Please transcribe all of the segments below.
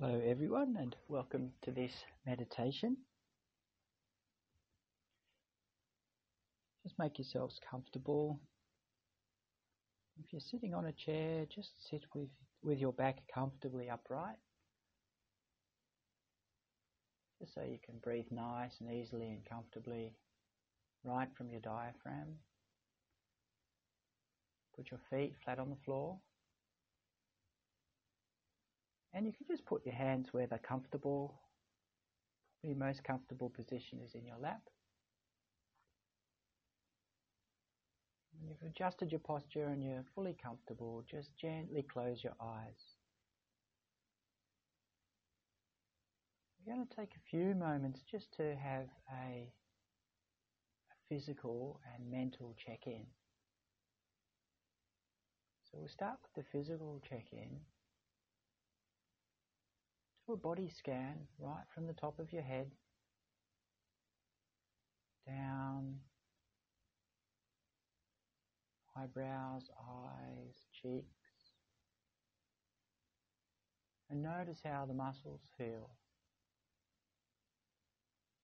Hello, everyone, and welcome to this meditation. Just make yourselves comfortable. If you're sitting on a chair, just sit with, with your back comfortably upright. Just so you can breathe nice and easily and comfortably right from your diaphragm. Put your feet flat on the floor. And you can just put your hands where they're comfortable. Your most comfortable position is in your lap. When you've adjusted your posture and you're fully comfortable, just gently close your eyes. We're going to take a few moments just to have a, a physical and mental check-in. So we'll start with the physical check-in a body scan right from the top of your head down eyebrows, eyes, cheeks, and notice how the muscles feel.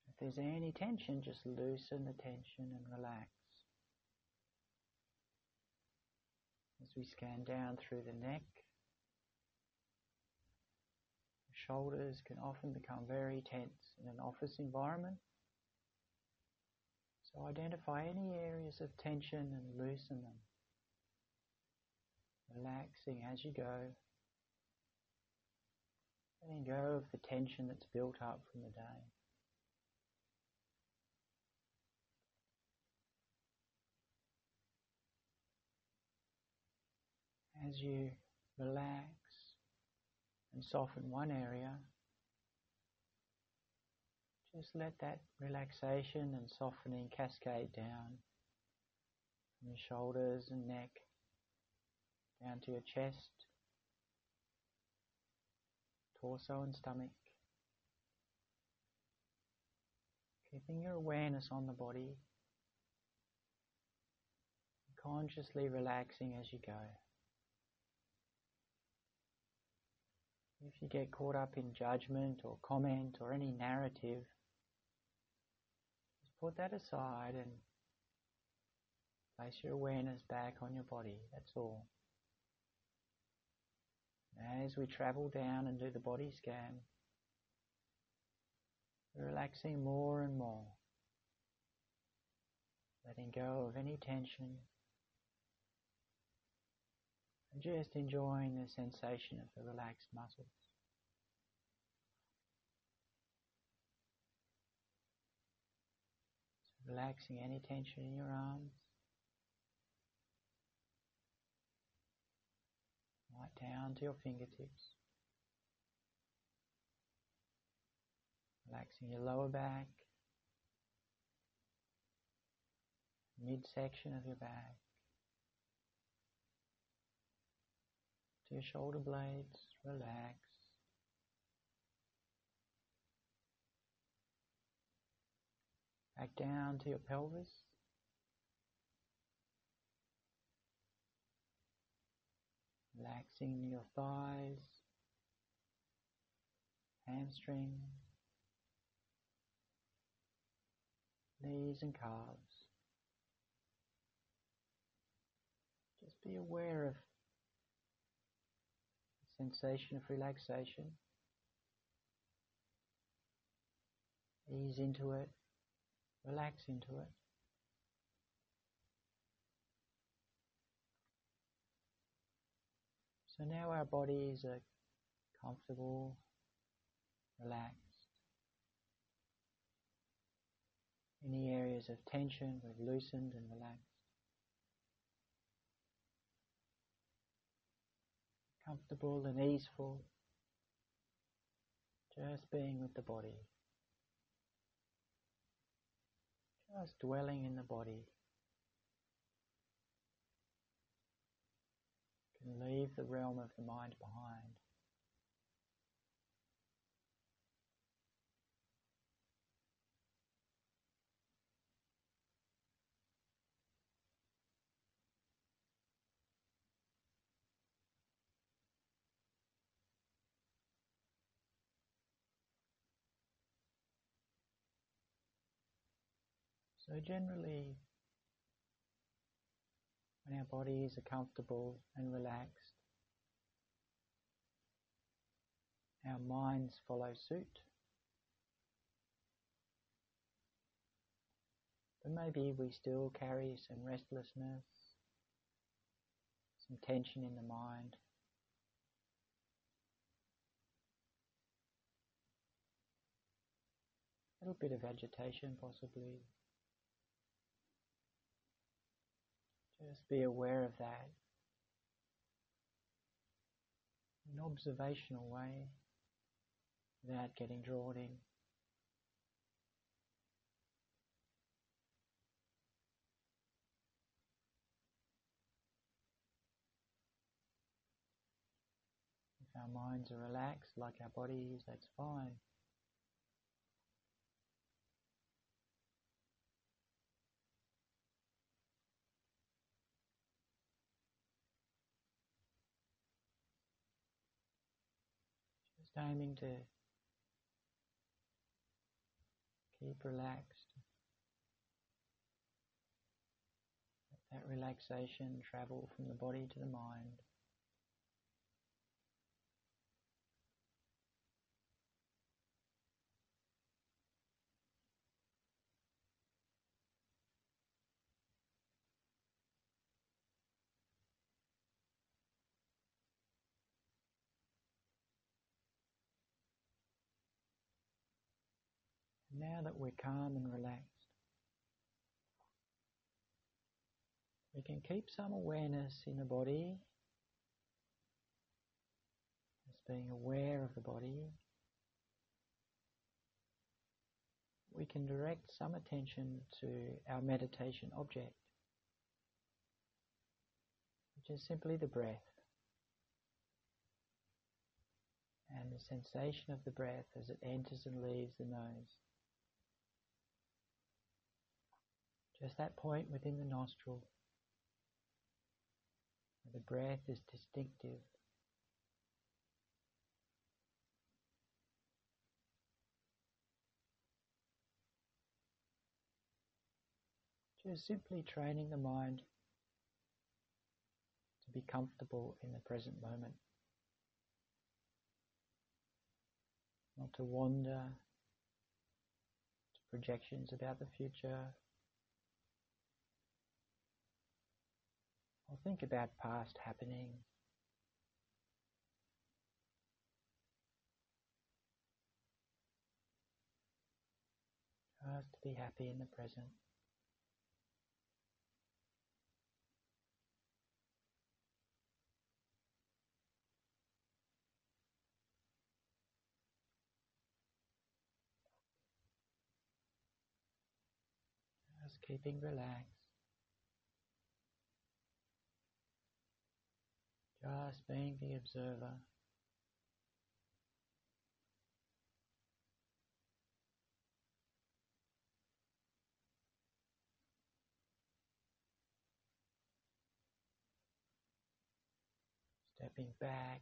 If there's any tension, just loosen the tension and relax. As we scan down through the neck, shoulders can often become very tense in an office environment. So identify any areas of tension and loosen them. Relaxing as you go. Letting go of the tension that's built up from the day. As you relax and soften one area, just let that relaxation and softening cascade down from your shoulders and neck down to your chest, torso and stomach. Keeping your awareness on the body, consciously relaxing as you go. If you get caught up in judgment or comment or any narrative, just put that aside and place your awareness back on your body. That's all. As we travel down and do the body scan, relaxing more and more, letting go of any tension, and just enjoying the sensation of the relaxed muscles. So relaxing any tension in your arms. Right down to your fingertips. Relaxing your lower back, midsection of your back. Your shoulder blades, relax. Back down to your pelvis. Relaxing your thighs, hamstring, knees and calves. Just be aware of sensation of relaxation. Ease into it, relax into it. So now our bodies are comfortable, relaxed. Any areas of tension we've loosened and relaxed. Comfortable and easeful, just being with the body, just dwelling in the body. Can leave the realm of the mind behind. So, generally, when our bodies are comfortable and relaxed, our minds follow suit. But maybe we still carry some restlessness, some tension in the mind. A little bit of agitation, possibly. Just be aware of that in an observational way without getting drawn in. If our minds are relaxed like our bodies, that's fine. Just aiming to keep relaxed. Let that relaxation travel from the body to the mind. Now that we're calm and relaxed, we can keep some awareness in the body, as being aware of the body. We can direct some attention to our meditation object, which is simply the breath. And the sensation of the breath as it enters and leaves the nose. Just that point within the nostril where the breath is distinctive. Just simply training the mind to be comfortable in the present moment. Not to wander to projections about the future think about past happenings. Just to be happy in the present. Just keeping relaxed. Just being the observer. Stepping back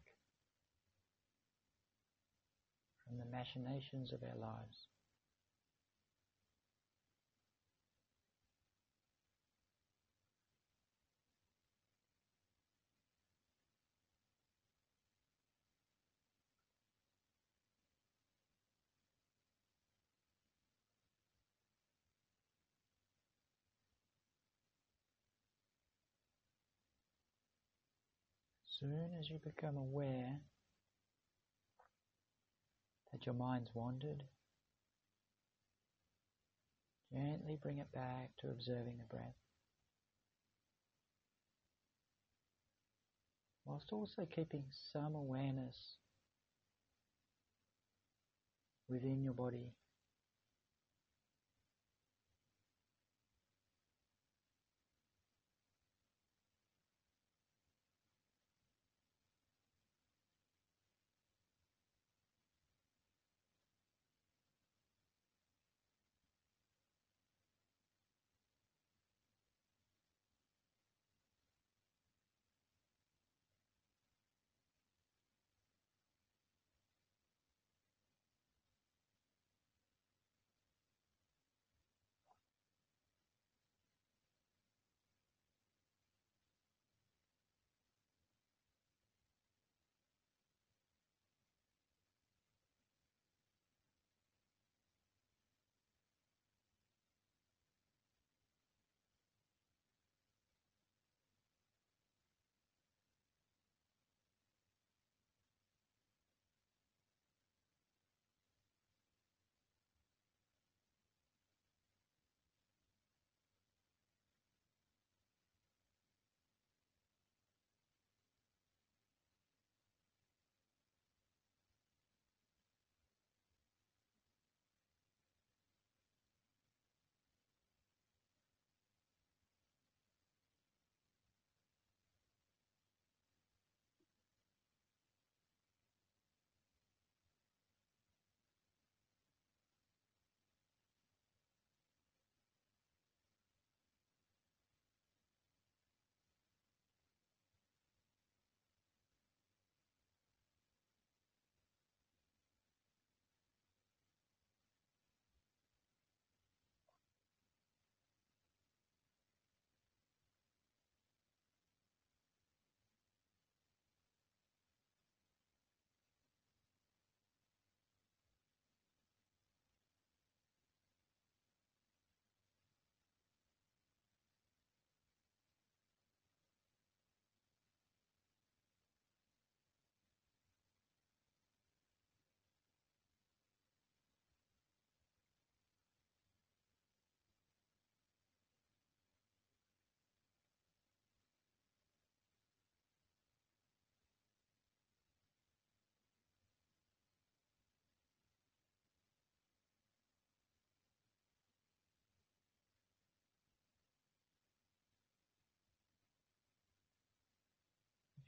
from the machinations of our lives. Soon as you become aware that your mind's wandered, gently bring it back to observing the breath. Whilst also keeping some awareness within your body.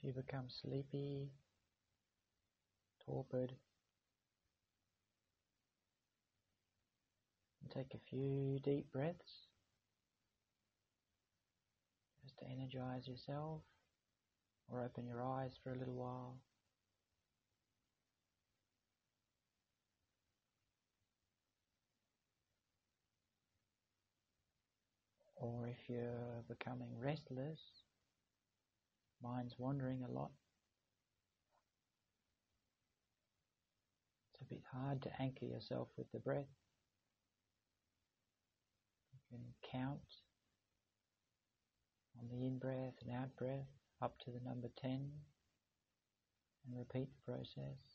You become sleepy, torpid, take a few deep breaths just to energize yourself or open your eyes for a little while. Or if you're becoming restless, mind's wandering a lot, it's a bit hard to anchor yourself with the breath. You can count on the in breath and out breath up to the number 10 and repeat the process.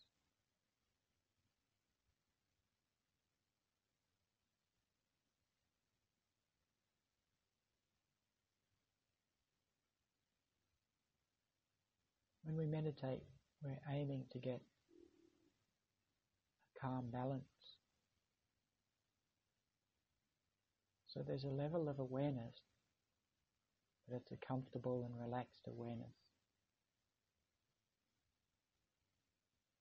When we meditate, we're aiming to get a calm balance. So there's a level of awareness, but it's a comfortable and relaxed awareness.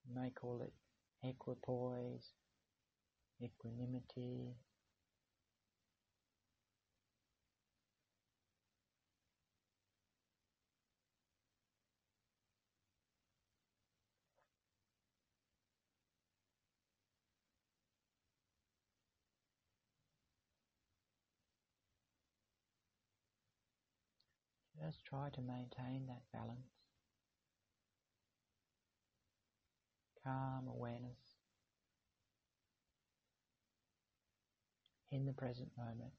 You may call it equipoise, equanimity, Just try to maintain that balance. Calm awareness in the present moment.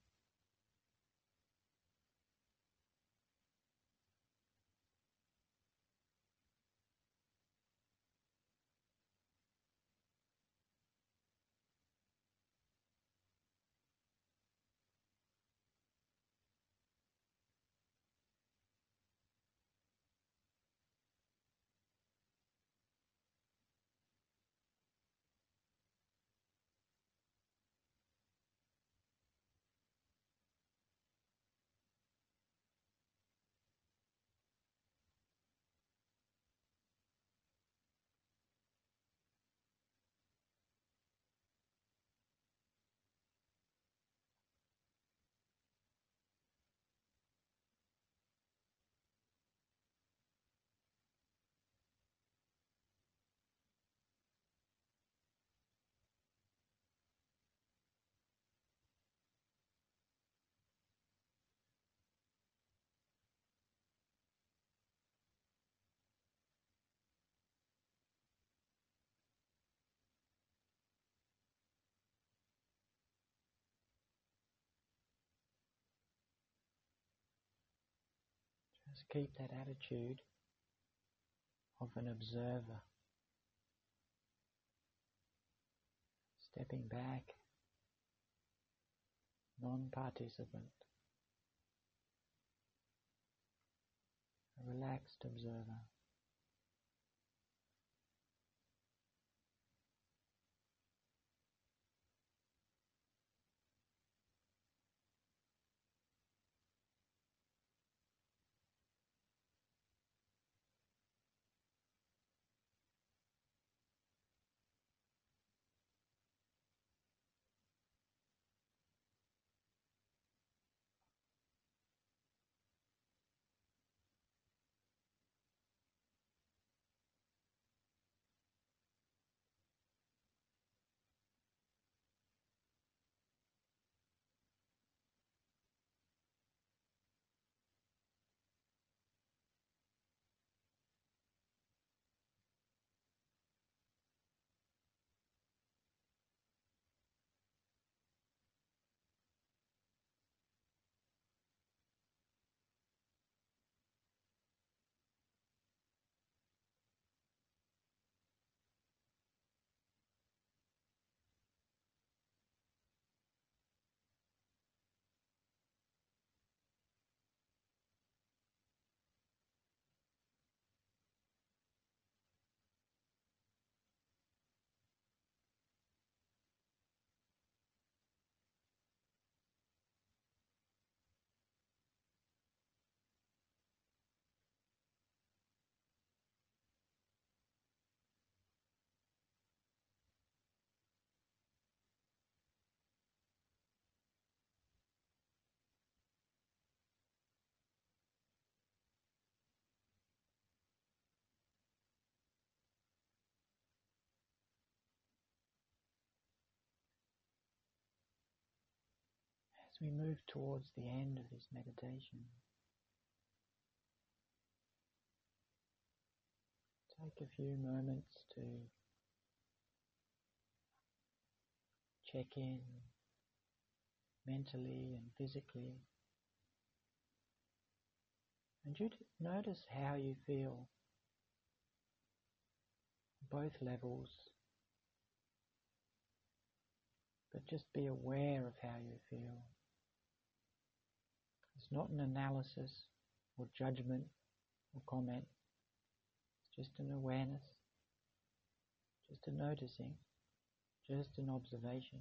Just keep that attitude of an observer. Stepping back, non-participant. A relaxed observer. We move towards the end of this meditation, take a few moments to check in mentally and physically. And you notice how you feel, both levels, but just be aware of how you feel. It's not an analysis or judgment or comment. It's just an awareness, just a noticing, just an observation.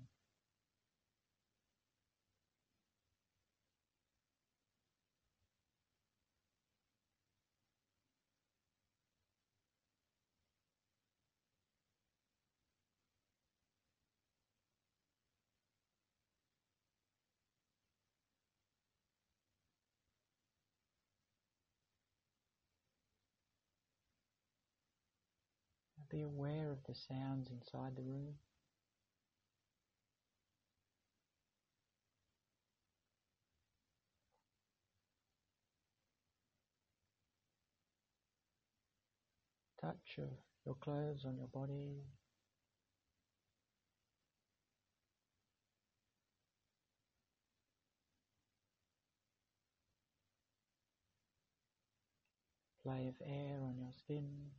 Be aware of the sounds inside the room. Touch of your clothes on your body. Play of air on your skin.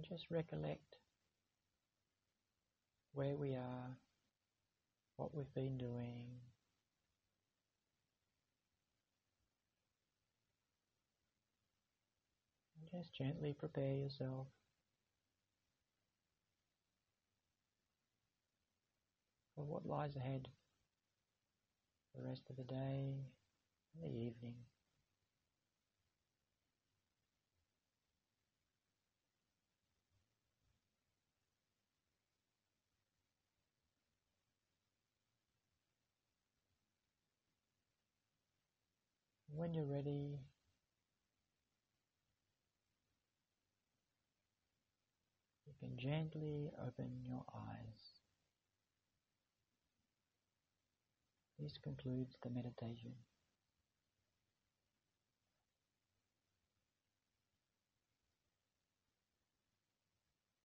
And just recollect where we are, what we've been doing. And just gently prepare yourself for what lies ahead the rest of the day and the evening. When you're ready, you can gently open your eyes. This concludes the meditation.